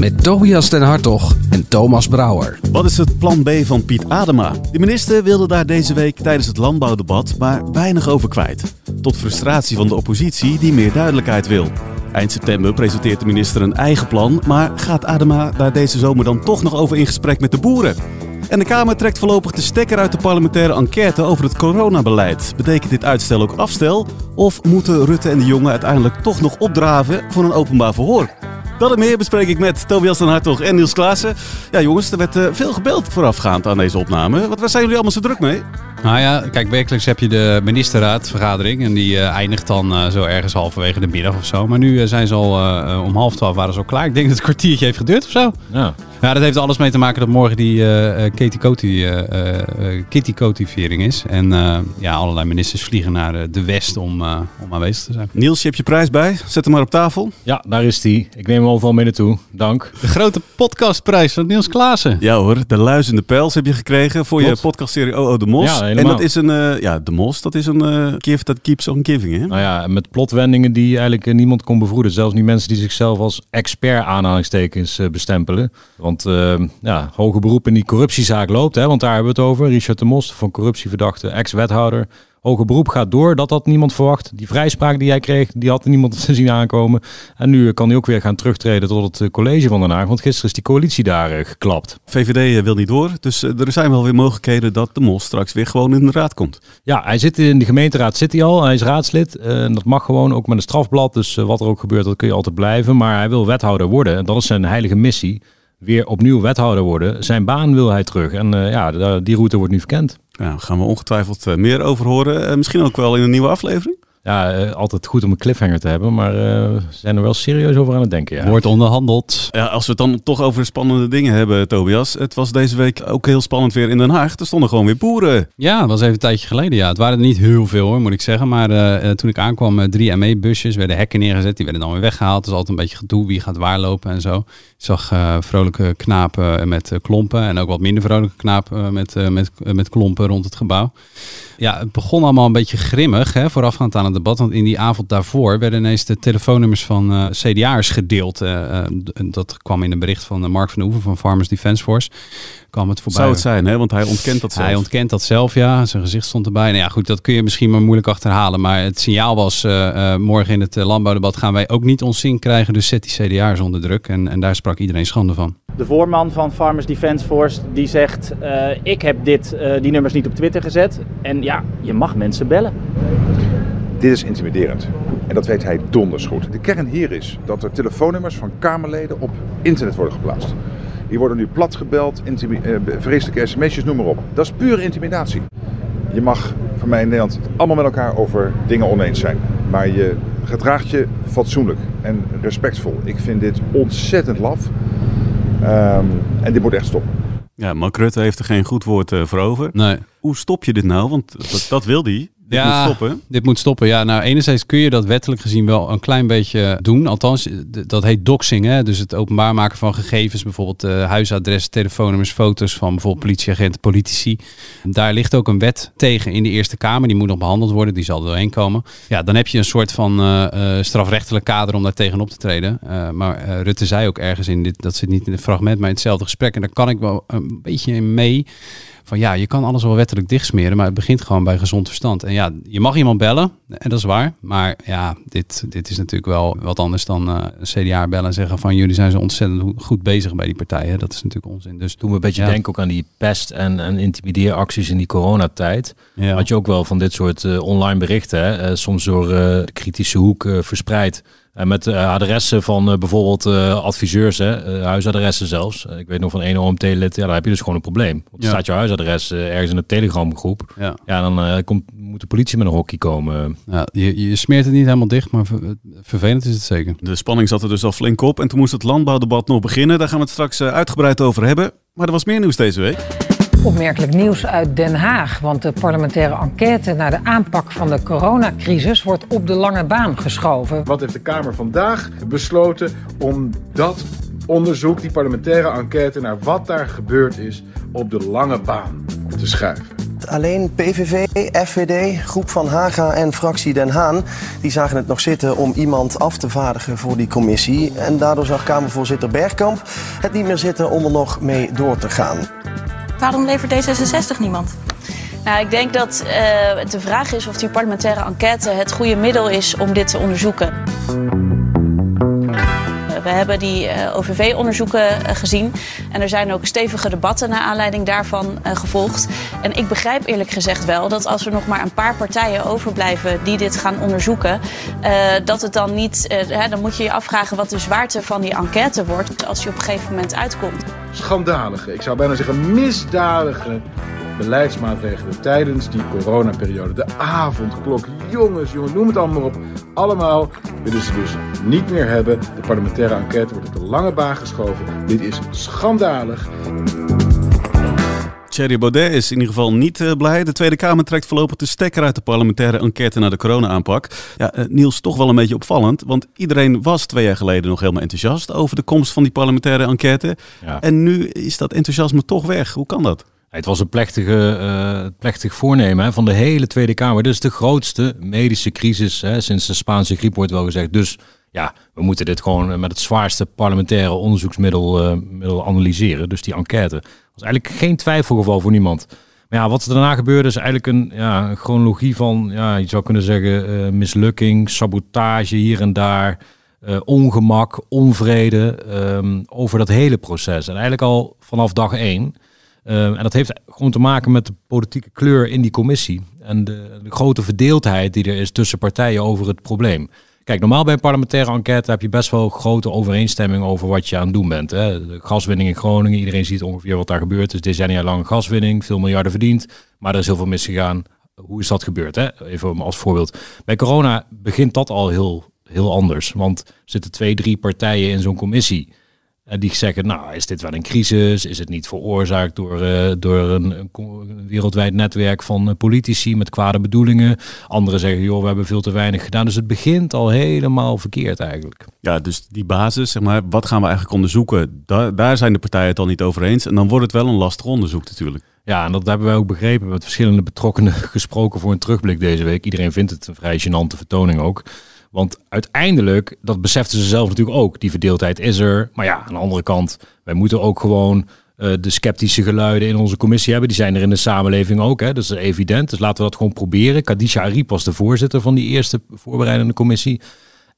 Met Tobias den Hartog en Thomas Brouwer. Wat is het plan B van Piet Adema? De minister wilde daar deze week tijdens het landbouwdebat maar weinig over kwijt. Tot frustratie van de oppositie die meer duidelijkheid wil. Eind september presenteert de minister een eigen plan, maar gaat Adema daar deze zomer dan toch nog over in gesprek met de boeren? En de Kamer trekt voorlopig de stekker uit de parlementaire enquête over het coronabeleid. Betekent dit uitstel ook afstel? Of moeten Rutte en de jongen uiteindelijk toch nog opdraven voor een openbaar verhoor? Dat en meer bespreek ik met Tobias den Hartog en Niels Klaassen. Ja jongens, er werd uh, veel gebeld voorafgaand aan deze opname. Wat, waar zijn jullie allemaal zo druk mee? Nou ja, kijk, werkelijk heb je de ministerraadvergadering. En die uh, eindigt dan uh, zo ergens halverwege de middag of zo. Maar nu zijn ze al om half twaalf waren ze al klaar. Ik denk dat het een kwartiertje heeft geduurd of zo. Ja. Ja, dat heeft alles mee te maken dat morgen die uh, Katie Coty, uh, uh, Kitty Coty-viering is. En ja, allerlei ministers vliegen naar de West om, om aanwezig te zijn. Niels, je hebt je prijs bij. Zet hem maar op tafel. Ja, daar is die. Ik neem hem overal mee naartoe. Dank. De grote podcastprijs van Niels Klaassen. Ja hoor, de luizende pijls heb je gekregen voor Klopt. je podcastserie OO de Mos. Ja, en dat is een, ja, de Mos, dat is een gift that keeps on giving, hè? Nou ja, met plotwendingen die eigenlijk niemand kon bevroeden. Zelfs niet mensen die zichzelf als expert aanhalingstekens bestempelen. Want want uh, ja, hoge beroep in die corruptiezaak loopt. Hè, want daar hebben we het over. Richard de Mos, van corruptieverdachte ex-wethouder. Hoge beroep gaat door, dat had niemand verwacht. Die vrijspraak die hij kreeg, die had niemand zien aankomen. En nu kan hij ook weer gaan terugtreden tot het eh, college van Den Haag. Want gisteren is die coalitie daar uh, geklapt. VVD wil niet door, dus er zijn wel weer mogelijkheden dat de Mos straks weer gewoon in de raad komt. Ja, hij zit in de gemeenteraad, zit hij al. Hij is raadslid. En dat mag gewoon, ook met een strafblad. Dus wat er ook gebeurt, dat kun je altijd blijven. Maar hij wil wethouder worden. En dat is zijn heilige missie weer opnieuw wethouder worden. Zijn baan wil hij terug. En uh, ja, die route wordt nu verkend. Ja, daar gaan we ongetwijfeld uh, meer over horen. Uh, misschien ook wel in een nieuwe aflevering ja, uh, altijd goed om een cliffhanger te hebben, maar uh, zijn er wel serieus over aan het denken. Ja. Wordt onderhandeld. Ja, als we het dan toch over spannende dingen hebben, Tobias. Het was deze week ook heel spannend weer in Den Haag. Er stonden gewoon weer boeren. Ja, dat was even een tijdje geleden. Ja, het waren er niet heel veel hoor, moet ik zeggen. Maar uh, toen ik aankwam, drie ME-busjes werden hekken neergezet. Die werden dan weer weggehaald. Het is altijd een beetje gedoe, wie gaat waar lopen en zo. Ik zag vrolijke knapen met klompen en ook wat minder vrolijke knapen met, met, met klompen rond het gebouw. Ja, het begon allemaal een beetje grimmig, hè, voorafgaand aan het debat. Want in die avond daarvoor werden ineens de telefoonnummers van uh, CDA'ers gedeeld. Uh, dat kwam in een bericht van Mark van Oeven van Farmers Defence Force. Kwam het voorbij. Zou het zijn, hè? want hij ontkent dat zelf. Hij ontkent dat zelf, ja. Zijn gezicht stond erbij. Nou ja, goed, dat kun je misschien maar moeilijk achterhalen. Maar het signaal was, uh, morgen in het landbouwdebat gaan wij ook niet ons zin krijgen. Dus zet die CDA'ers onder druk. En, en daar sprak iedereen schande van. De voorman van Farmers Defence Force die zegt, ik heb dit, die nummers niet op Twitter gezet. En ja, je mag mensen bellen. Dit is intimiderend. En dat weet hij donders goed. De kern hier is dat er telefoonnummers van Kamerleden op internet worden geplaatst. Die worden nu plat gebeld, uh, vreselijke sms'jes, noem maar op. Dat is pure intimidatie. Je mag van mij in Nederland allemaal met elkaar over dingen oneens zijn. Maar je gedraagt je fatsoenlijk en respectvol. Ik vind dit ontzettend laf. Um, en dit moet echt stoppen. Ja, Mark Rutte heeft er geen goed woord uh, voor over. Nee. Hoe stop je dit nou? Want dat, dat wil hij. Dit ja, moet stoppen. Dit moet stoppen. Ja, nou, enerzijds kun je dat wettelijk gezien wel een klein beetje doen. Althans, dat heet doxing. Hè? Dus het openbaar maken van gegevens. Bijvoorbeeld uh, huisadres, telefoonnummers, foto's van bijvoorbeeld politieagenten, politici. Daar ligt ook een wet tegen in de Eerste Kamer. Die moet nog behandeld worden. Die zal er doorheen komen. Ja, dan heb je een soort van uh, strafrechtelijk kader om daar tegenop te treden. Maar Rutte zei ook ergens in dit, dat zit niet in het fragment, maar in hetzelfde gesprek. En daar kan ik wel een beetje in mee van ja, je kan alles wel wettelijk dichtsmeren, maar het begint gewoon bij gezond verstand. En ja, je mag iemand bellen, en dat is waar. Maar ja, dit, dit is natuurlijk wel wat anders dan uh, een CDA bellen en zeggen van jullie zijn zo ontzettend goed bezig bij die partijen. Dat is natuurlijk onzin. Dus toen we een beetje denken ook aan die pest- en, en intimideeracties in die coronatijd, ja. had je ook wel van dit soort uh, online berichten, hè, uh, soms door de kritische hoek verspreid. En met uh, adressen van uh, bijvoorbeeld uh, adviseurs, hè, huisadressen zelfs. ik weet nog van één OMT-lid, ja, dan heb je dus gewoon een probleem. Want ja. staat je huisadres ergens in een telegramgroep. Ja, ja dan komt, moet de politie met een hockey komen. Ja, je, je smeert het niet helemaal dicht, maar ver, vervelend is het zeker. De spanning zat er dus al flink op. En toen moest het landbouwdebat nog beginnen. Daar gaan we het straks uitgebreid over hebben. Maar er was meer nieuws deze week. Opmerkelijk nieuws uit Den Haag. Want de parlementaire enquête naar de aanpak van de coronacrisis wordt op de lange baan geschoven. Wat heeft de Kamer vandaag besloten om dat onderzoek, die parlementaire enquête naar wat daar gebeurd is, op de lange baan te schuiven? Alleen PVV, FVD, Groep van Haga en fractie Den Haan... die zagen het nog zitten om iemand af te vaardigen voor die commissie. En daardoor zag Kamervoorzitter Bergkamp het niet meer zitten om er nog mee door te gaan. Waarom levert D66 niemand? Nou, ik denk dat uh, de vraag is of die parlementaire enquête het goede middel is om dit te onderzoeken. We hebben die uh, OVV-onderzoeken uh, gezien. En er zijn ook stevige debatten naar aanleiding daarvan gevolgd. En ik begrijp eerlijk gezegd wel dat als er nog maar een paar partijen overblijven die dit gaan onderzoeken, dat het dan niet. Hè, dan moet je je afvragen wat de zwaarte van die enquête wordt als die op een gegeven moment uitkomt. Schandalige, ik zou bijna zeggen misdadige beleidsmaatregelen tijdens die coronaperiode. De avondklok, jongens, jongens, noem het allemaal op. Allemaal willen ze dus niet meer hebben. De parlementaire enquête wordt op de lange baan geschoven. Dit is schandalig. Thierry Baudet is in ieder geval niet uh, blij. De Tweede Kamer trekt voorlopig de stekker uit de parlementaire enquête naar de corona-aanpak. Ja, uh, Niels, toch wel een beetje opvallend. Want iedereen was twee jaar geleden nog helemaal enthousiast over de komst van die parlementaire enquête. Ja. En nu is dat enthousiasme toch weg. Hoe kan dat? Het was een plechtige, uh, plechtig voornemen hè, van de hele Tweede Kamer. Dit is de grootste medische crisis hè, sinds de Spaanse griep, wordt wel gezegd. Dus ja, we moeten dit gewoon met het zwaarste parlementaire onderzoeksmiddel uh, middel analyseren. Dus die enquête. Was eigenlijk geen twijfelgeval voor niemand. Maar ja, wat er daarna gebeurde is eigenlijk een, ja, een chronologie van, ja, je zou kunnen zeggen, uh, mislukking, sabotage hier en daar. ongemak, onvrede um, over dat hele proces. En eigenlijk al vanaf dag één. Uh, en dat heeft gewoon te maken met de politieke kleur in die commissie. En de, de, grote verdeeldheid die er is tussen partijen over het probleem. Kijk, normaal bij een parlementaire enquête heb je best wel grote overeenstemming over wat je aan het doen bent. Hè. De gaswinning in Groningen, iedereen ziet ongeveer wat daar gebeurt. Is decennia lang gaswinning, veel miljarden verdiend. Maar er is heel veel misgegaan. Hoe is dat gebeurd? Hè? Even als voorbeeld. Bij corona begint dat al heel, heel anders. Want er zitten twee, drie partijen in zo'n commissie die zeggen, nou, is dit wel een crisis? Is het niet veroorzaakt door, uh, door een, een, wereldwijd netwerk van uh, politici met kwade bedoelingen? Anderen zeggen, joh, we hebben veel te weinig gedaan. Dus het begint al helemaal verkeerd eigenlijk. Ja, dus die basis, zeg maar, wat gaan we eigenlijk onderzoeken? Daar, daar zijn de partijen het al niet over eens. En dan wordt het wel een lastig onderzoek natuurlijk. Ja, en dat hebben wij ook begrepen. Met verschillende betrokkenen gesproken voor een terugblik deze week. Iedereen vindt het een vrij gênante vertoning ook. Want uiteindelijk, dat beseften ze zelf natuurlijk ook, die verdeeldheid is er. Maar ja, aan de andere kant, wij moeten ook gewoon uh, de sceptische geluiden in onze commissie hebben. Die zijn er in de samenleving ook, hè? dat is evident. Dus laten we dat gewoon proberen. Kadisha Ariep was de voorzitter van die eerste voorbereidende commissie.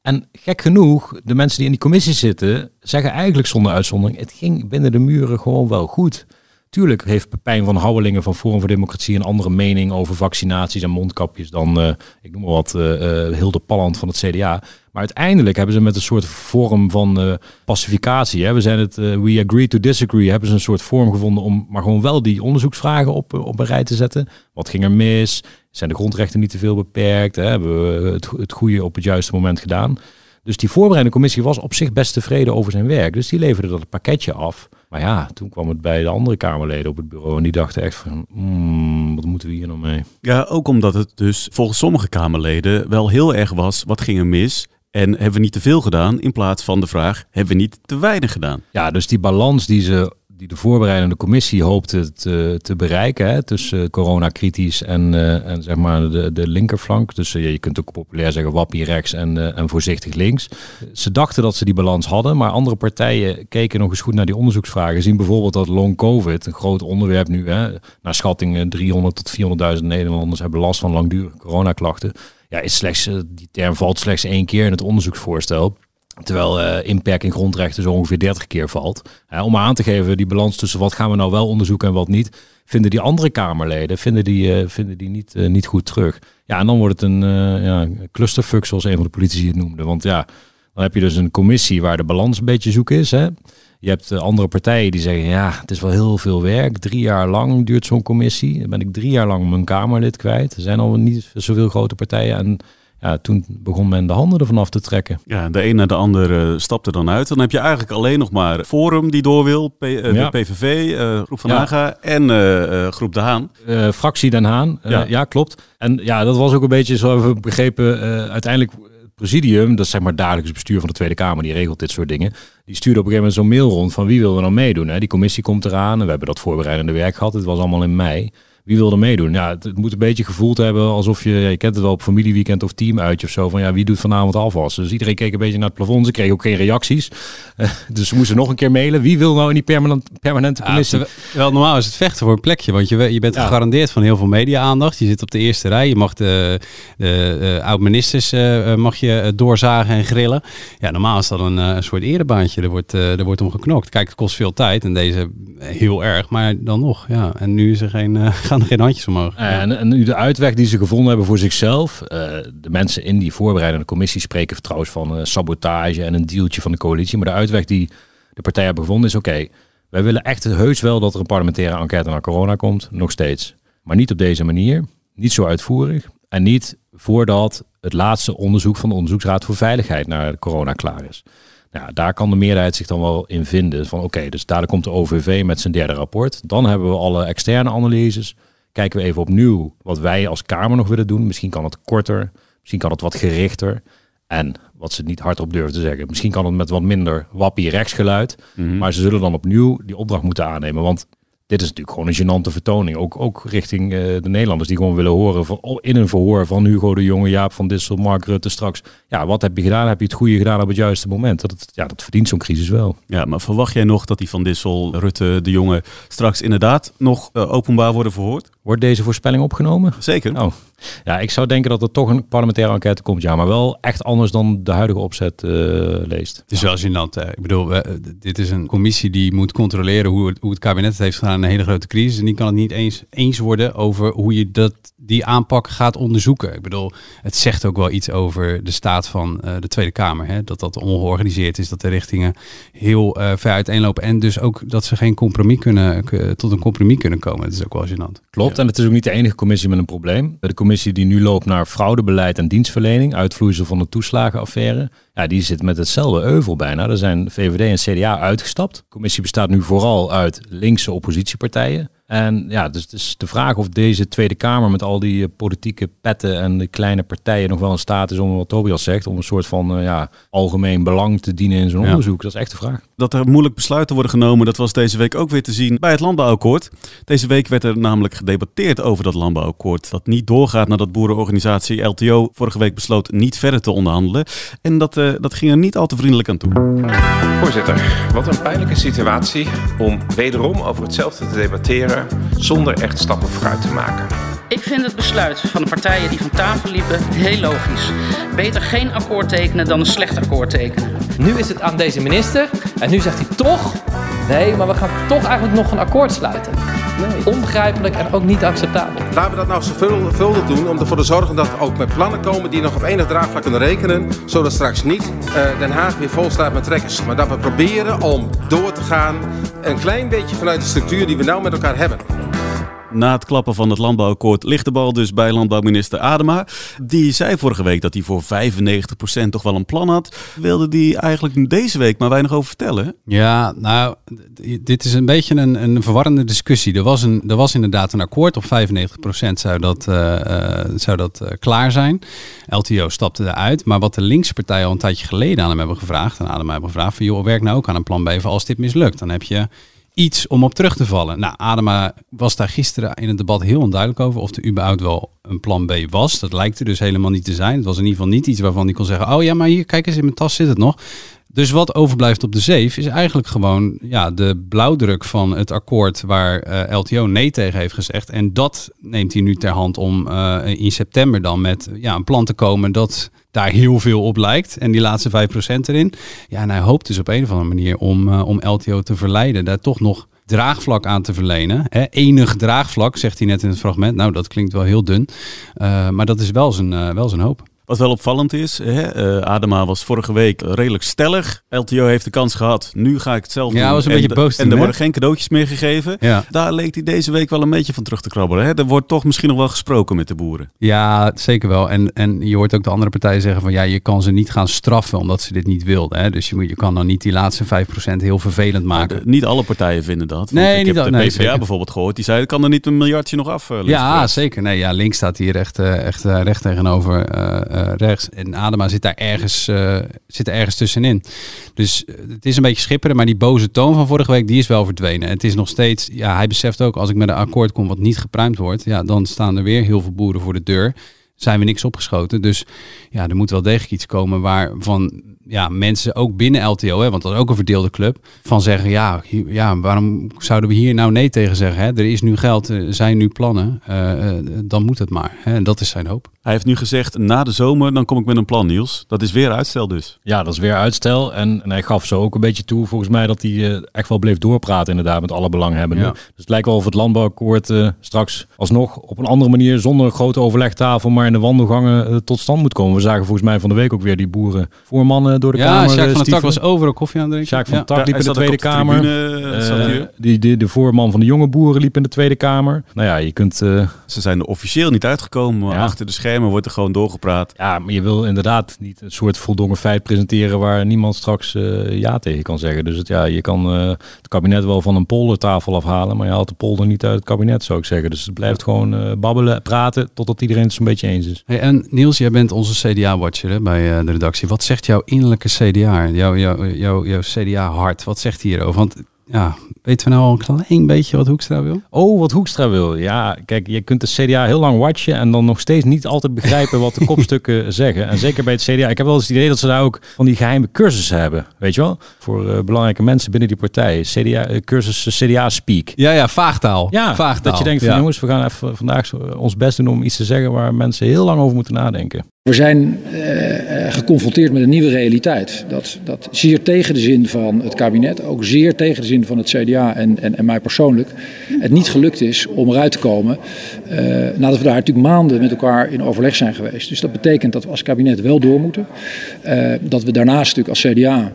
En gek genoeg, de mensen die in die commissie zitten, zeggen eigenlijk zonder uitzondering, het ging binnen de muren gewoon wel goed. Tuurlijk heeft Pepijn van Houwelingen van Forum voor Democratie een andere mening over vaccinaties en mondkapjes dan, uh, ik noem maar wat, uh, uh, Hilde Palland van het CDA. Maar uiteindelijk hebben ze met een soort vorm van pacificatie, hè, we zijn het, we agree to disagree, hebben ze een soort vorm gevonden om maar gewoon wel die onderzoeksvragen op, op een rij te zetten. Wat ging er mis? Zijn de grondrechten niet te veel beperkt? Hebben we het, het goede op het juiste moment gedaan? Dus die voorbereidende commissie was op zich best tevreden over zijn werk. Dus die leverde dat pakketje af. Maar ja, toen kwam het bij de andere Kamerleden op het bureau en die dachten echt van, mm, wat moeten we hier nou mee? Ja, ook omdat het dus volgens sommige Kamerleden wel heel erg was, wat ging er mis? En hebben we niet te veel gedaan in plaats van de vraag, hebben we niet te weinig gedaan? Ja, dus die balans die ze die de voorbereidende commissie hoopte te, te bereiken tussen coronacritisch en, uh, en zeg maar de, de linkerflank. Dus uh, je kunt ook populair zeggen wappie rechts en, en voorzichtig links. Ze dachten dat ze die balans hadden, maar andere partijen keken nog eens goed naar die onderzoeksvragen. Zien bijvoorbeeld dat long covid, een groot onderwerp nu, hè, naar schatting 300 tot 400.000 Nederlanders hebben last van langdurige coronaklachten. Ja, is slechts, die term valt slechts één keer in het onderzoeksvoorstel. Terwijl uh, inperking grondrechten zo ongeveer 30 keer valt. Uh, om aan te geven, die balans tussen wat gaan we nou wel onderzoeken en wat niet, vinden die andere Kamerleden vinden die, uh, vinden die niet, niet goed terug. Ja, en dan wordt het een ja, clusterfuck, zoals een van de politici het noemde. Want ja, dan heb je dus een commissie waar de balans een beetje zoek is. Hè? Je hebt andere partijen die zeggen, ja, het is wel heel veel werk. Drie jaar lang duurt zo'n commissie. Dan ben ik drie jaar lang mijn Kamerlid kwijt. Er zijn al niet zoveel grote partijen. En Ja, toen begon men de handen ervan af te trekken. Ja, de een naar de ander uh, stapte dan uit. Dan heb je eigenlijk alleen nog maar Forum die door wil, P uh, ja. de PVV, uh, Groep van ja. Haga en Groep De Haan. fractie Den Haan, ja. ja. klopt. En ja, dat was ook een beetje zo we begrepen. uiteindelijk presidium, dat is zeg maar dagelijks bestuur van de Tweede Kamer, die regelt dit soort dingen. Die stuurde op een gegeven moment zo'n mail rond van wie wil er nou meedoen. Hè? Die commissie komt eraan en we hebben dat voorbereidende werk gehad. Het was allemaal in mei wie wil er meedoen? Ja, het, moet een beetje gevoeld hebben alsof je, ja, je kent het wel op familieweekend of teamuitje of zo, van ja, wie doet vanavond afwas? Dus iedereen keek een beetje naar het plafond, ze kregen ook geen reacties. Uh, dus ze moesten nog een keer mailen. Wie wil nou in die permanent, permanente commissie? Ja, wel normaal is het vechten voor een plekje, want je, je bent ja. gegarandeerd van heel veel media-aandacht. Je zit op de eerste rij, je mag de, de, de oud-ministers uh, mag je doorzagen en grillen. Ja, normaal is dat een, een soort erebaantje. Er wordt, er wordt om geknokt. Kijk, het kost veel tijd en deze heel erg, maar dan nog. Ja. En nu is er geen, geen handjes omhoog. En, nu de uitweg die ze gevonden hebben voor zichzelf. Uh, de mensen in die voorbereidende commissie spreken trouwens van uh, sabotage en een dealtje van de coalitie. Maar de uitweg die de partijen hebben gevonden is oké. wij willen echt heus wel dat er een parlementaire enquête naar corona komt. Nog steeds. Maar niet op deze manier. Niet zo uitvoerig. En niet voordat het laatste onderzoek van de Onderzoeksraad voor Veiligheid naar corona klaar is. Ja, daar kan de meerderheid zich dan wel in vinden. Van oké, dus daar komt de OVV met zijn derde rapport. Dan hebben we alle externe analyses. Kijken we even opnieuw wat wij als Kamer nog willen doen. Misschien kan het korter, misschien kan het wat gerichter. En wat ze niet hardop durven te zeggen. Misschien kan het met wat minder wappie rechtsgeluid. Mm Maar ze zullen dan opnieuw die opdracht moeten aannemen. Want dit is natuurlijk gewoon een gênante vertoning. Ook, ook richting uh, de Nederlanders die gewoon willen horen van, oh, in een verhoor van Hugo de Jonge, Jaap van Dissel, Mark Rutte straks. Ja, wat heb je gedaan? Heb je het goede gedaan op het juiste moment? Dat, ja, dat verdient zo'n crisis wel. Ja, maar verwacht jij nog dat die van Dissel, Rutte, de Jonge straks inderdaad nog uh, openbaar worden verhoord? Wordt deze voorspelling opgenomen? Zeker. Oh. Ja, ik zou denken dat er toch een parlementaire enquête komt. Ja, maar wel echt anders dan de huidige opzet uh, leest. Het is wel gênant. Ik bedoel, we, dit is een commissie die moet controleren hoe het, hoe het kabinet het heeft gedaan in een hele grote crisis. En die kan het niet eens eens worden over hoe je dat, die aanpak gaat onderzoeken. Ik bedoel, het zegt ook wel iets over de staat van uh, de Tweede Kamer. Hè? Dat dat ongeorganiseerd is, dat de richtingen heel ver uiteenlopen. En dus ook dat ze geen compromis kunnen, tot een compromis kunnen komen. Dat is ook wel gênant. Klopt, en het is ook niet de enige commissie met een probleem. De commissie die nu loopt naar fraudebeleid en dienstverlening, uitvloeisel van de toeslagenaffaire. Ja, die zit met hetzelfde euvel bijna. Er zijn VVD en CDA uitgestapt. De commissie bestaat nu vooral uit linkse oppositiepartijen. En ja, dus het is de vraag of deze Tweede Kamer met al die uh, politieke petten en de kleine partijen nog wel in staat is om, wat Tobias zegt, om een soort van uh, ja, algemeen belang te dienen in zo'n ja. onderzoek. Dat is echt de vraag. Dat er moeilijk besluiten worden genomen, dat was deze week ook weer te zien bij het landbouwakkoord. Deze week werd er namelijk gedebatteerd over dat landbouwakkoord. Dat niet doorgaat nadat boerenorganisatie LTO vorige week besloot niet verder te onderhandelen. En dat, uh, dat ging er niet al te vriendelijk aan toe. Voorzitter, wat een pijnlijke situatie om wederom over hetzelfde te debatteren zonder echt stappen vooruit te maken. Ik vind het besluit van de partijen die van tafel liepen heel logisch. Beter geen akkoord tekenen dan een slecht akkoord tekenen. Nu is het aan deze minister en nu zegt hij toch... nee, maar we gaan toch eigenlijk nog een akkoord sluiten. Nee. Onbegrijpelijk en ook niet acceptabel. Laten we dat nou zorgvuldig doen om ervoor te zorgen dat we ook met plannen komen die nog op enig draagvlak kunnen rekenen. Zodat straks niet uh, Den Haag weer vol staat met trekkers. Maar dat we proberen om door te gaan een klein beetje vanuit de structuur die we nou met elkaar hebben. Na het klappen van het landbouwakkoord ligt de bal dus bij landbouwminister Adema. Die zei vorige week dat hij voor 95% toch wel een plan had. Wilde die eigenlijk deze week maar weinig over vertellen? Ja, nou, dit is een beetje een, een verwarrende discussie. Er was, een, er was inderdaad een akkoord. Op 95% zou dat, uh, uh, zou dat uh, klaar zijn. LTO stapte eruit. Maar wat de linkse partijen al een tijdje geleden aan hem hebben gevraagd. En Adema hebben gevraagd van joh, werk nou ook aan een plan B als dit mislukt. Dan heb je iets om op terug te vallen. Nou, Adema was daar gisteren in het debat heel onduidelijk over of er überhaupt wel een plan B was. Dat lijkt er dus helemaal niet te zijn. Het was in ieder geval niet iets waarvan hij kon zeggen: Oh ja, maar hier, kijk eens, in mijn tas zit het nog. Dus wat overblijft op de zeef is eigenlijk gewoon ja, de blauwdruk van het akkoord waar uh, LTO nee tegen heeft gezegd. En dat neemt hij nu ter hand om uh, in september dan met ja, een plan te komen dat daar heel veel op lijkt. En die laatste 5% erin. Ja, en hij hoopt dus op een of andere manier om, uh, om LTO te verleiden. Daar toch nog draagvlak aan te verlenen. Hè? Enig draagvlak, zegt hij net in het fragment. Nou, dat klinkt wel heel dun. Maar dat is wel zijn, wel zijn hoop. Wat wel opvallend is, hè, eh, Adema was vorige week redelijk stellig. LTO heeft de kans gehad, nu ga ik het zelf Ja, doen. was een en beetje boos En er hè? worden geen cadeautjes meer gegeven. Ja. Daar leek hij deze week wel een beetje van terug te krabbelen. Hè. Er wordt toch misschien nog wel gesproken met de boeren. Ja, zeker wel. En, en je hoort ook de andere partijen zeggen van ja, je kan ze niet gaan straffen omdat ze dit niet wilden. Hè? Dus je, moet, je kan dan niet die laatste 5% heel vervelend maken. Niet alle partijen vinden dat. Nee, ik niet heb al- de PvdA bijvoorbeeld gehoord. Die zei, kan er niet een miljardje nog af? eh, Ja, zeker. Nee, ja, links staat hier echt, eh, echt recht tegenover rechts. En Adema zit daar ergens, eh, zit er ergens tussenin. Dus eh, het is een beetje schipperen, maar die boze toon van vorige week, die is wel verdwenen. Het is nog steeds, ja, hij beseft ook, als ik met een akkoord kom wat niet gepruimd wordt, ja, dan staan er weer heel veel boeren voor de deur. Zijn we niks opgeschoten. Dus ja, er moet wel degelijk iets komen waarvan ja, mensen ook binnen LTO, hè, want dat is ook een verdeelde club, van zeggen, ja, hier- ja waarom zouden we hier nou nee tegen zeggen? Hè? Er is nu geld, er zijn nu plannen, eh, eh, dan moet het maar. Hè? En dat is zijn hoop. Hij heeft nu gezegd, na de zomer dan kom ik met een plan, Niels. Dat is weer uitstel dus. Ja, dat is weer uitstel. En, en hij gaf zo ook een beetje toe, volgens mij, dat hij eh, echt wel bleef doorpraten inderdaad met alle belanghebbenden. Ja. Dus het lijkt wel of het landbouwakkoord eh, straks alsnog op een andere manier, zonder een grote overlegtafel, maar in de wandelgangen tot stand moet komen. We zagen volgens mij van de week ook weer die boeren voormannen door de Ja, Kamer. Sjaak eh, van der Tak stieven. was overal koffie aan het drinken. Sjaak van Ja. der Tak Ja, liep in de Tweede de Kamer. tribune, Eh, hij. die, die, de voorman van de jonge boeren liep in de Tweede Kamer. Nou ja, je kunt... eh, Ze zijn er officieel niet uitgekomen, maar Ja. achter de schermen wordt er gewoon doorgepraat. Ja, maar je wil inderdaad niet een soort voldongen feit presenteren waar niemand straks eh, ja tegen kan zeggen. Dus het, ja, je kan eh, het kabinet wel van een poldertafel afhalen, maar je haalt de polder niet uit het kabinet, zou ik zeggen. Dus het blijft gewoon eh, babbelen, praten, totdat iedereen het zo'n beetje eens is. Hey, en Niels, jij bent onze CDA-watcher bij eh, de redactie. Wat zegt jouw CDA, jouw, jouw, jouw, jouw CDA-hart? Wat zegt hij hierover? Want ja, weten we nou al een klein beetje wat Hoekstra wil? Oh, wat Hoekstra wil. Ja, kijk, je kunt de CDA heel lang watchen en dan nog steeds niet altijd begrijpen wat de kopstukken zeggen. En zeker bij het CDA. Ik heb wel eens het idee dat ze daar ook van die geheime cursussen hebben. Weet je wel? Voor eh, belangrijke mensen binnen die partij. CDA, eh, cursus eh, CDA Speak. Ja, ja, vaagtaal. Ja, vaagtaal. dat je denkt van Ja. jongens, we gaan even vandaag ons best doen om iets te zeggen waar mensen heel lang over moeten nadenken. We zijn eh, eh, geconfronteerd met een nieuwe realiteit. Dat, dat zeer tegen de zin van het kabinet, ook zeer tegen de zin van het CDA en, en, en mij persoonlijk, het niet gelukt is om eruit te komen. eh, nadat we daar natuurlijk maanden met elkaar in overleg zijn geweest. Dus dat betekent dat we als kabinet wel door moeten. Dat we daarnaast natuurlijk als CDA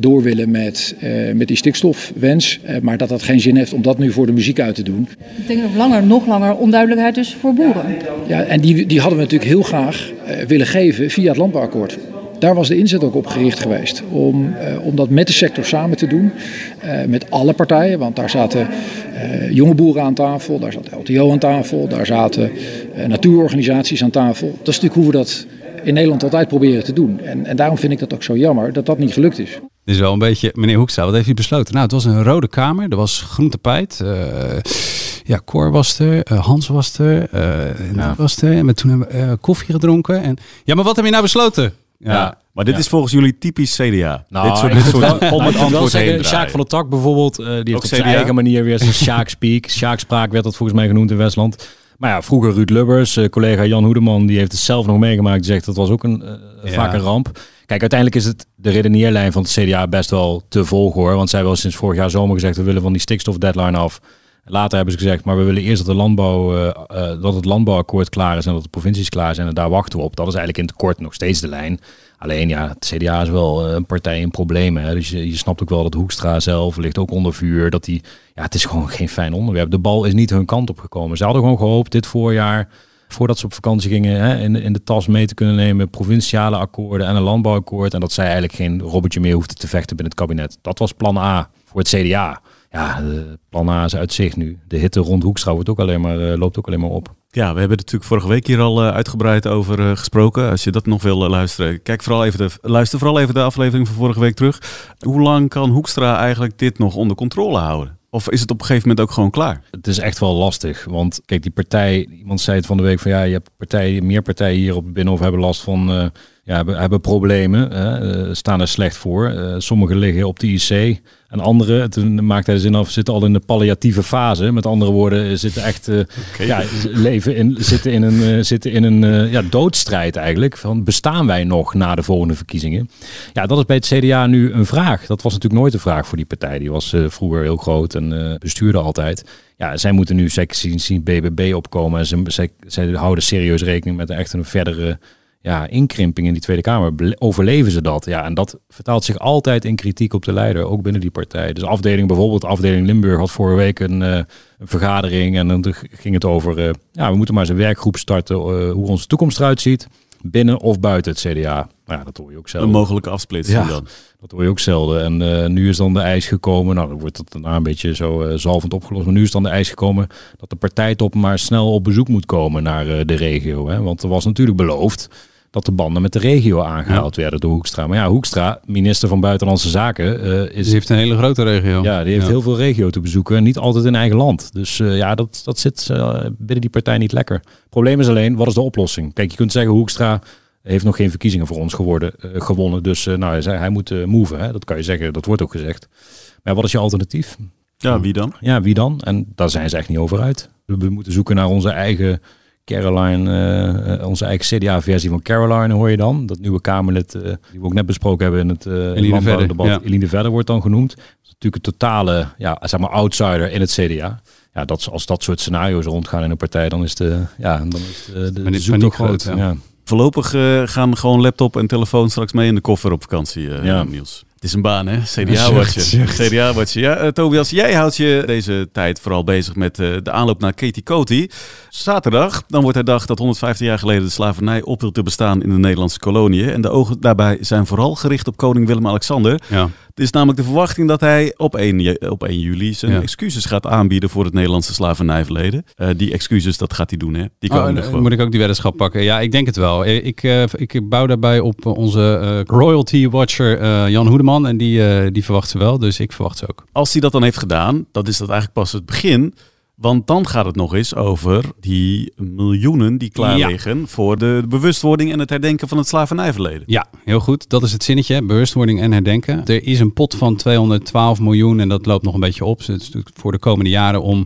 door willen met, eh, met die stikstofwens. eh, maar dat dat geen zin heeft om dat nu voor de muziek uit te doen. Ik denk nog langer, nog langer onduidelijkheid dus voor boeren. Ja, en die, die hadden we natuurlijk heel graag eh, willen geven via het landbouwakkoord. Daar was de inzet ook op gericht geweest. Om, eh, om dat met de sector samen te doen. eh, met alle partijen. Want daar zaten eh, jonge boeren aan tafel. Daar zat LTO aan tafel. Daar zaten natuurorganisaties aan tafel. Dat is natuurlijk hoe we dat in Nederland altijd proberen te doen. En, en daarom vind ik dat ook zo jammer dat dat niet gelukt is. Dit is wel een beetje, meneer Hoekstra, wat heeft u besloten? Nou, het was een rode kamer, er was groen tapijt. eh, ja, Cor was er, eh, Hans was er, eh, Ja. was er. En we, toen hebben we eh, koffie gedronken. En, ja, maar wat heb je nou besloten? Ja. Maar dit Ja. is volgens jullie typisch CDA. Nou, dit soort, ik dit soort wel, om nou, het antwoord heen zeggen, draaien. Sjaak van der Tak bijvoorbeeld, eh, die heeft Ook op zijn CDA? eigen manier weer zijn Sjaak Speak. Sjaak Spraak werd dat volgens mij genoemd in Westland. Maar ja, vroeger Ruud Lubbers, eh, collega Jan Hoedeman, die heeft het zelf nog meegemaakt. Die zegt dat was ook een, eh, Ja. vaak een ramp. Kijk, uiteindelijk is het de redeneerlijn van het CDA best wel te volgen hoor. Want zij hebben al sinds vorig jaar zomer gezegd, we willen van die stikstofdeadline af. Later hebben ze gezegd, maar we willen eerst dat, de landbouw, eh, dat het landbouwakkoord klaar is en dat de provincies klaar zijn. En daar wachten we op. Dat is eigenlijk in het kort nog steeds de lijn. Alleen ja, het CDA is wel eh, een partij in problemen. Hè. Dus je, je snapt ook wel dat Hoekstra zelf ligt ook onder vuur. Dat die, ja, het is gewoon geen fijn onderwerp. De bal is niet hun kant op gekomen. Ze hadden gewoon gehoopt dit voorjaar, voordat ze op vakantie gingen, hè, in, in de tas mee te kunnen nemen. Provinciale akkoorden en een landbouwakkoord. En dat zij eigenlijk geen robbertje meer hoefden te vechten binnen het kabinet. Dat was plan A voor het CDA. Ja, plan A is uit zicht nu. De hitte rond Hoekstra wordt ook alleen maar, eh, loopt ook alleen maar op. Ja, we hebben er natuurlijk vorige week hier al eh, uitgebreid over eh, gesproken. Als je dat nog wil eh, luisteren, kijk vooral even de, luister vooral even de aflevering van vorige week terug. Hoe lang kan Hoekstra eigenlijk dit nog onder controle houden? Of is het op een gegeven moment ook gewoon klaar? Het is echt wel lastig. Want kijk, die partij, iemand zei het van de week van ja, je hebt partijen, meer partijen hier op het Binnenhof hebben last van, ja, hebben, hebben problemen, hè, eh, staan er slecht voor. Eh, sommigen liggen op de IC en andere, toen maakte hij de zin af, zitten al in de palliatieve fase. Met andere woorden, zitten echt, eh, ja, leven in, zitten in een, eh, zitten in een eh, ja, doodstrijd eigenlijk. Van bestaan wij nog na de volgende verkiezingen? Ja, dat is bij het CDA nu een vraag. Dat was natuurlijk nooit een vraag voor die partij. Die was eh, vroeger heel groot en eh, bestuurde altijd. Ja, zij moeten nu zien, zien BBB opkomen. En ze, zij, zij houden serieus rekening met echt een verdere ja, inkrimping in die Tweede Kamer. Overleven ze dat? Ja, en dat vertaalt zich altijd in kritiek op de leider, ook binnen die partij. Dus afdeling bijvoorbeeld, afdeling Limburg had vorige week een, eh, een vergadering en dan ging het over, eh, ja, we moeten maar eens een werkgroep starten eh, hoe onze toekomst eruit ziet. Binnen of buiten het CDA. Nou ja, dat hoor je ook zelden. Een mogelijke afsplitsing Ja, dan. dat hoor je ook zelden. En nu is dan de eis gekomen, nou dan wordt dat daarna een beetje zo zalvend opgelost. Maar nu is dan de eis gekomen dat de partijtop maar snel op bezoek moet komen naar de regio. Hè? Want er was natuurlijk beloofd dat de banden met de regio aangehaald werden door Hoekstra. Maar ja, Hoekstra, minister van Buitenlandse Zaken, eh, is... Die heeft een hele grote regio. Ja, die heeft Ja. heel veel regio te bezoeken en niet altijd in eigen land. Dus eh, ja, dat, dat zit eh, binnen die partij niet lekker. Probleem is alleen, wat is de oplossing? Kijk, je kunt zeggen, Hoekstra heeft nog geen verkiezingen voor ons geworden, eh, gewonnen. Dus eh, nou, hij, zei, hij moet moven. Hè? Dat kan je zeggen, dat wordt ook gezegd. Maar wat is je alternatief? Ja, wie dan? Ja, wie dan? En daar zijn ze echt niet over uit. We, we moeten zoeken naar onze eigen Caroline, eh, eh, onze eigen CDA-versie van Caroline hoor je dan. Dat nieuwe Kamerlid, eh, die we ook net besproken hebben in het uh, Eline Verder, ja. Eline Verder wordt dan genoemd. Dat is natuurlijk een totale, ja, zeg maar outsider in het CDA. Ja, dat, als dat soort scenario's rondgaan in een partij, dan is de, ja, dan is de, de, de zoektocht groot. ja. ja. Voorlopig gaan gewoon laptop en telefoon straks mee in de koffer op vakantie, eh Ja. Niels. Het is een baan, hè? CDA-watje. CDA-watje. Ja, eh, Tobias, jij houdt je deze tijd vooral bezig met eh, de aanloop naar Katie Coty. Zaterdag, dan wordt herdacht dat 115 jaar geleden de slavernij ophield te bestaan in de Nederlandse koloniën. En de ogen daarbij zijn vooral gericht op koning Willem-Alexander. Ja. Het is namelijk de verwachting dat hij op 1, je- op 1 juli zijn Ja. excuses gaat aanbieden voor het Nederlandse slavernijverleden. Eh, die excuses, dat gaat hij doen, hè? Die Oh, komen en, gewoon. moet ik ook die weddenschap pakken? Ja, ik denk het wel. Eh, Ik, ik bouw daarbij op onze royalty watcher Jan Hoedeman. En die, die verwacht ze wel, dus ik verwacht ze ook. Als hij dat dan heeft gedaan, dan is dat eigenlijk pas het begin. Want dan gaat het nog eens over die miljoenen die klaar Ja. liggen voor de bewustwording en het herdenken van het slavernijverleden. Ja, heel goed. Dat is het zinnetje. Bewustwording en herdenken. Er is een pot van 212 miljoen en dat loopt nog een beetje op. Dus het is natuurlijk voor de komende jaren om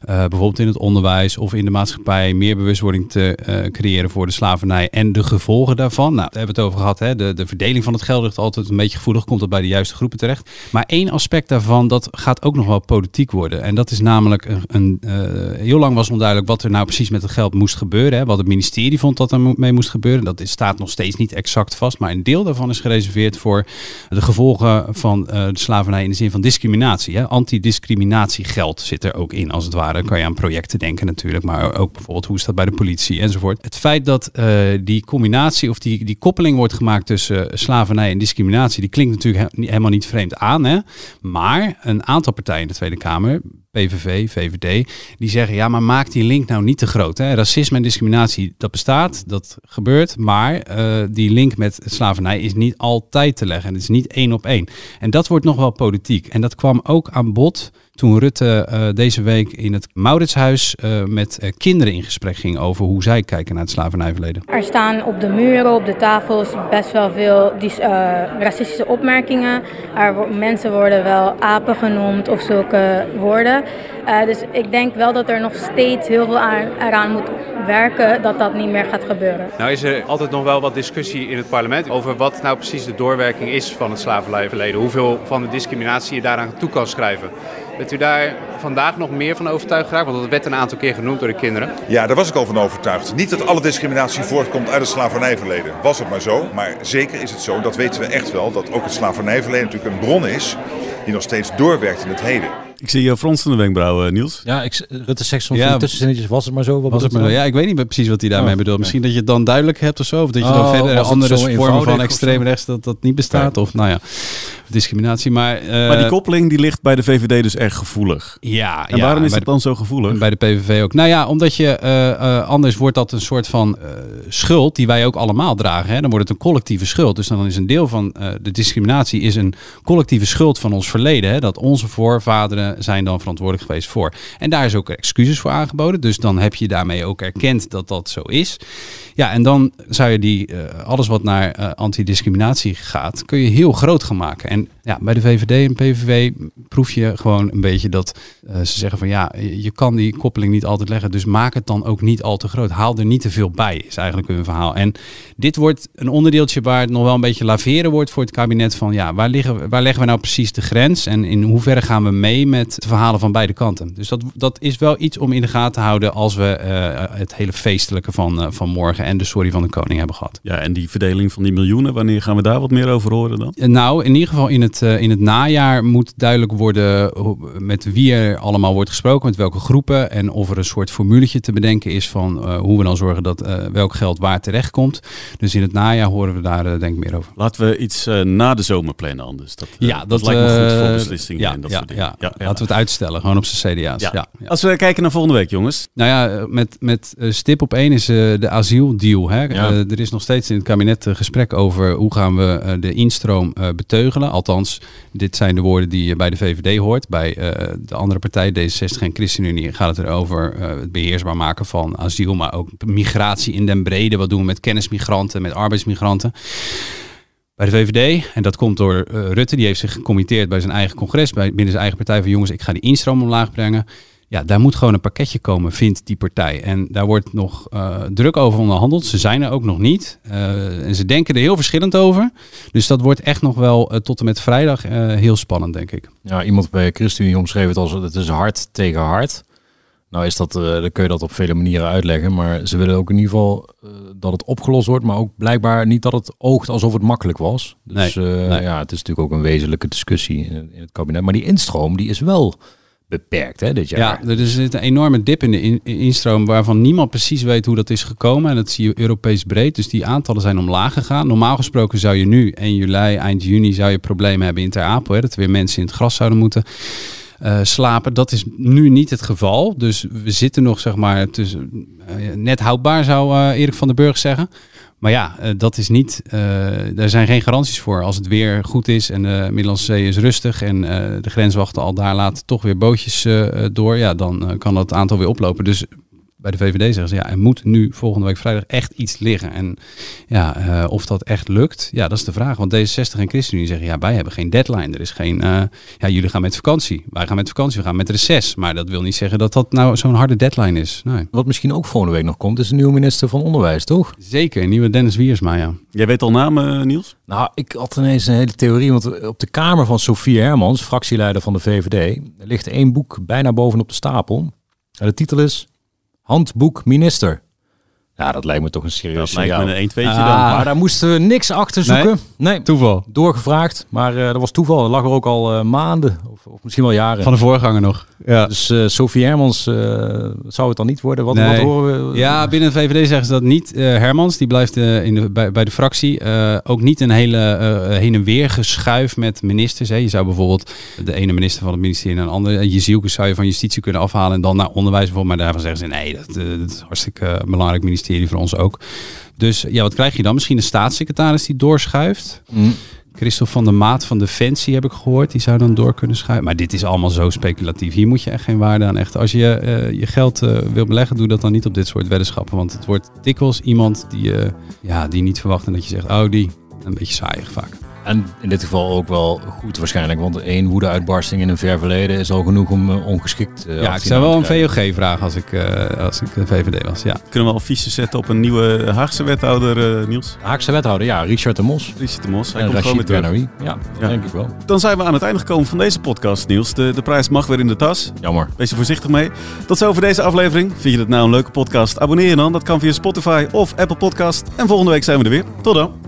eh, bijvoorbeeld in het onderwijs of in de maatschappij meer bewustwording te eh, creëren voor de slavernij en de gevolgen daarvan. Nou, daar hebben we het over gehad. Hè. De, de verdeling van het geld ligt altijd een beetje gevoelig. Komt dat bij de juiste groepen terecht. Maar één aspect daarvan, dat gaat ook nog wel politiek worden. En dat is namelijk een, een eh, heel lang was onduidelijk wat er nou precies met het geld moest gebeuren. Hè. Wat het ministerie vond dat er mee moest gebeuren. Dat staat nog steeds niet exact vast. Maar een deel daarvan is gereserveerd voor de gevolgen van eh, de slavernij in de zin van discriminatie. Hè. Antidiscriminatiegeld zit er ook in, als het ware. Dan kan je aan projecten denken natuurlijk. Maar ook bijvoorbeeld hoe is dat bij de politie enzovoort. Het feit dat eh, die combinatie of die, die koppeling wordt gemaakt tussen slavernij en discriminatie. Die klinkt natuurlijk he- helemaal niet vreemd aan. Hè. Maar een aantal partijen in de Tweede Kamer PVV, VVD, die zeggen ja, maar maak die link nou niet te groot. Hè? Racisme en discriminatie, dat bestaat, dat gebeurt, maar eh, die link met slavernij is niet altijd te leggen. En het is niet één op één. En dat wordt nog wel politiek. En dat kwam ook aan bod toen Rutte eh, deze week in het Mauritshuis eh, met eh, kinderen in gesprek ging over hoe zij kijken naar het slavernijverleden. Er staan op de muren, op de tafels best wel veel die, eh, racistische opmerkingen. Er, mensen worden wel apen genoemd of zulke woorden. Eh, dus ik denk wel dat er nog steeds heel veel aan, eraan moet werken dat dat niet meer gaat gebeuren. Nou is er altijd nog wel wat discussie in het parlement over wat nou precies de doorwerking is van het slavernijverleden. Hoeveel van de discriminatie je daaraan toe kan schrijven. Bent u daar vandaag nog meer van overtuigd geraakt? Want dat werd een aantal keer genoemd door de kinderen. Ja, daar was ik al van overtuigd. Niet dat alle discriminatie voortkomt uit het slavernijverleden. Was het maar zo. Maar zeker is het zo, dat weten we echt wel, dat ook het slavernijverleden natuurlijk een bron is die nog steeds doorwerkt in het heden. Ik zie je fronsende wenkbrauwen, Niels. Ja, ik, Rutte zegt soms Ja, tussenzinnetjes, was het maar zo? Wat Was het maar, bedoelt ja, ik weet niet precies wat hij daarmee Oh, bedoelt. Misschien dat je het dan duidelijk hebt of zo. Of dat je Oh, dan verder was het andere zo vormen van extreem zo? rechts dat dat niet bestaat. Of nou ja, discriminatie. Maar, eh, maar die koppeling die ligt bij de VVD dus erg gevoelig. Ja, En ja, waarom is dat de- dan zo gevoelig? Bij de PVV ook. Nou ja, omdat je eh, eh, anders wordt dat een soort van schuld die wij ook allemaal dragen. Hè? Dan wordt het een collectieve schuld. Dus dan is een deel van de discriminatie is een collectieve schuld van ons verleden. Hè? Dat onze voorvaderen zijn dan verantwoordelijk geweest voor. En daar is ook excuses voor aangeboden. Dus dan heb je daarmee ook erkend dat dat zo is. Ja, en dan zou je die, alles wat naar antidiscriminatie gaat, kun je heel groot gaan maken. En ja, bij de VVD en PVV proef je gewoon een beetje dat eh, ze zeggen van ja, je kan die koppeling niet altijd leggen. Dus maak het dan ook niet al te groot. Haal er niet te veel bij, is eigenlijk hun verhaal. En dit wordt een onderdeeltje waar het nog wel een beetje laveren wordt voor het kabinet. Van ja, waar, liggen, waar leggen we nou precies de grens? En in hoeverre gaan we mee met de verhalen van beide kanten? Dus dat, dat is wel iets om in de gaten te houden als we eh, het hele feestelijke van, eh, van morgen en de sorry van de koning hebben gehad. Ja, en die verdeling van die miljoenen, wanneer gaan we daar wat meer over horen dan? Nou, in ieder geval in het, eh, in het najaar moet duidelijk worden met wie er allemaal wordt gesproken, met welke groepen en of er een soort formuletje te bedenken is van eh, hoe we dan zorgen dat eh, welk geld waar terecht komt. Dus in het najaar horen we daar denk ik meer over. Laten we iets na de zomer plannen anders. Dat, Ja, dat, lijkt me goed voor beslissingen ja, en dat ja, soort dingen. ja. Laten we het uitstellen, gewoon op zijn CDA's. Als we kijken naar volgende week, jongens. Nou ja, met, met stip op één is de asieldeal. Hè? Er is nog steeds in het kabinet gesprek over hoe gaan we de instroom beteugelen. Althans, dit zijn de woorden die je bij de VVD hoort. Bij eh, de andere partij, D66 en ChristenUnie, gaat het erover eh, het beheersbaar maken van asiel. Maar ook migratie in den brede. Wat doen we met kennismigranten, met arbeidsmigranten. Bij de VVD, en dat komt door eh, Rutte, die heeft zich gecommitteerd bij zijn eigen congres, bij, binnen zijn eigen partij van jongens, ik ga die instroom omlaag brengen. Ja, daar moet gewoon een pakketje komen, vindt die partij. En daar wordt nog eh, druk over onderhandeld. Ze zijn er ook nog niet. Eh, en ze denken er heel verschillend over. Dus dat wordt echt nog wel eh, tot en met vrijdag heel spannend, denk ik. Ja, iemand bij ChristenUnie omschreef het als het is hard tegen hard. Nou is dat, dan kun je dat op vele manieren uitleggen. Maar ze willen ook in ieder geval dat het opgelost wordt. Maar ook blijkbaar niet dat het oogt alsof het makkelijk was. Dus Nee, nee. ja, het is natuurlijk ook een wezenlijke discussie in, in het kabinet. Maar die instroom die is wel beperkt hè, dit jaar. Ja, er zit een enorme dip in de in- instroom waarvan niemand precies weet hoe dat is gekomen. En dat zie je Europees breed. Dus die aantallen zijn omlaag gegaan. Normaal gesproken zou je nu 1 juli, eind juni, zou je problemen hebben in Ter Apel. Hè, dat er weer mensen in het gras zouden moeten eh, slapen. Dat is nu niet het geval. Dus we zitten nog, zeg maar, tussen, eh, net houdbaar, zou eh, Erik van den Burg zeggen. Maar ja, eh, dat is niet. eh daar zijn geen garanties voor. Als het weer goed is en de Middellandse Zee is rustig en eh, de grenswachten al daar laten toch weer bootjes door, ja, dan kan dat aantal weer oplopen. Dus bij de VVD zeggen ze ja, er moet nu volgende week vrijdag echt iets liggen. En ja, eh, of dat echt lukt, ja, dat is de vraag. Want D66 en ChristenUnie zeggen ja, wij hebben geen deadline. Er is geen. eh, ja, jullie gaan met vakantie. Wij gaan met vakantie. We gaan met reces. Maar dat wil niet zeggen dat dat nou zo'n harde deadline is. Nee. Wat misschien ook volgende week nog komt, is de nieuwe minister van Onderwijs, toch? Zeker, een nieuwe Dennis Wiersma, ja. Jij weet al namen, Niels? Nou, ik had ineens een hele theorie. Want op de kamer van Sofie Hermans, fractieleider van de VVD, ligt één boek bijna bovenop de stapel. En de titel is Handboek Minister. Ja, dat lijkt me toch een serieus Dat lijkt me signaal. een 1-2'tje dan. Maar daar moesten we niks achter zoeken. Nee, toeval. Doorgevraagd, maar eh, dat was toeval. Dat lag er ook al eh, maanden, of, of misschien wel jaren. Van de voorganger nog. Ja. Dus eh Sofie Hermans eh, zou het dan niet worden? Wat, wat horen we? Ja, binnen de VVD zeggen ze dat niet. Eh, Hermans, die blijft eh, in de, bij, bij de fractie. Eh, ook niet een hele eh, heen en weer geschuif met ministers. Hè. Je zou bijvoorbeeld de ene minister van het ministerie naar een andere. Jezielke zou je van justitie kunnen afhalen en dan naar onderwijs bijvoorbeeld. Maar daarvan zeggen ze nee, dat, dat is hartstikke belangrijk ministerie voor ons ook. Dus ja, wat krijg je dan? Misschien een staatssecretaris die doorschuift. Mm. Christophe van der Maat van Defensie heb ik gehoord. Die zou dan door kunnen schuiven. Maar dit is allemaal zo speculatief. Hier moet je echt geen waarde aan echt. Als je eh, je geld eh, wil beleggen, doe dat dan niet op dit soort weddenschappen. Want het wordt dikwijls iemand die, eh, ja, die niet verwacht en dat je zegt, oh die. Een beetje saaiig vaak. En in dit geval ook wel goed waarschijnlijk, want één woede-uitbarsting in een ver verleden is al genoeg om eh, ongeschikt eh, ja, ik zou wel een krijgen. VOG vragen als ik, eh, als ik de VVD was. Ja. Kunnen we al fiches zetten op een nieuwe Haagse wethouder, Niels? Haagse wethouder, ja, Richard de Mos. Richard de Mos, hij En komt gewoon weer terug. Bernouy. Ja, denk ik wel. Dan zijn we aan het einde gekomen van deze podcast, Niels. De, de prijs mag weer in de tas. Jammer. Wees er voorzichtig mee. Tot zover deze aflevering. Vind je het nou een leuke podcast? Abonneer je dan. Dat kan via Spotify of Apple Podcast. En volgende week zijn we er weer. Tot dan.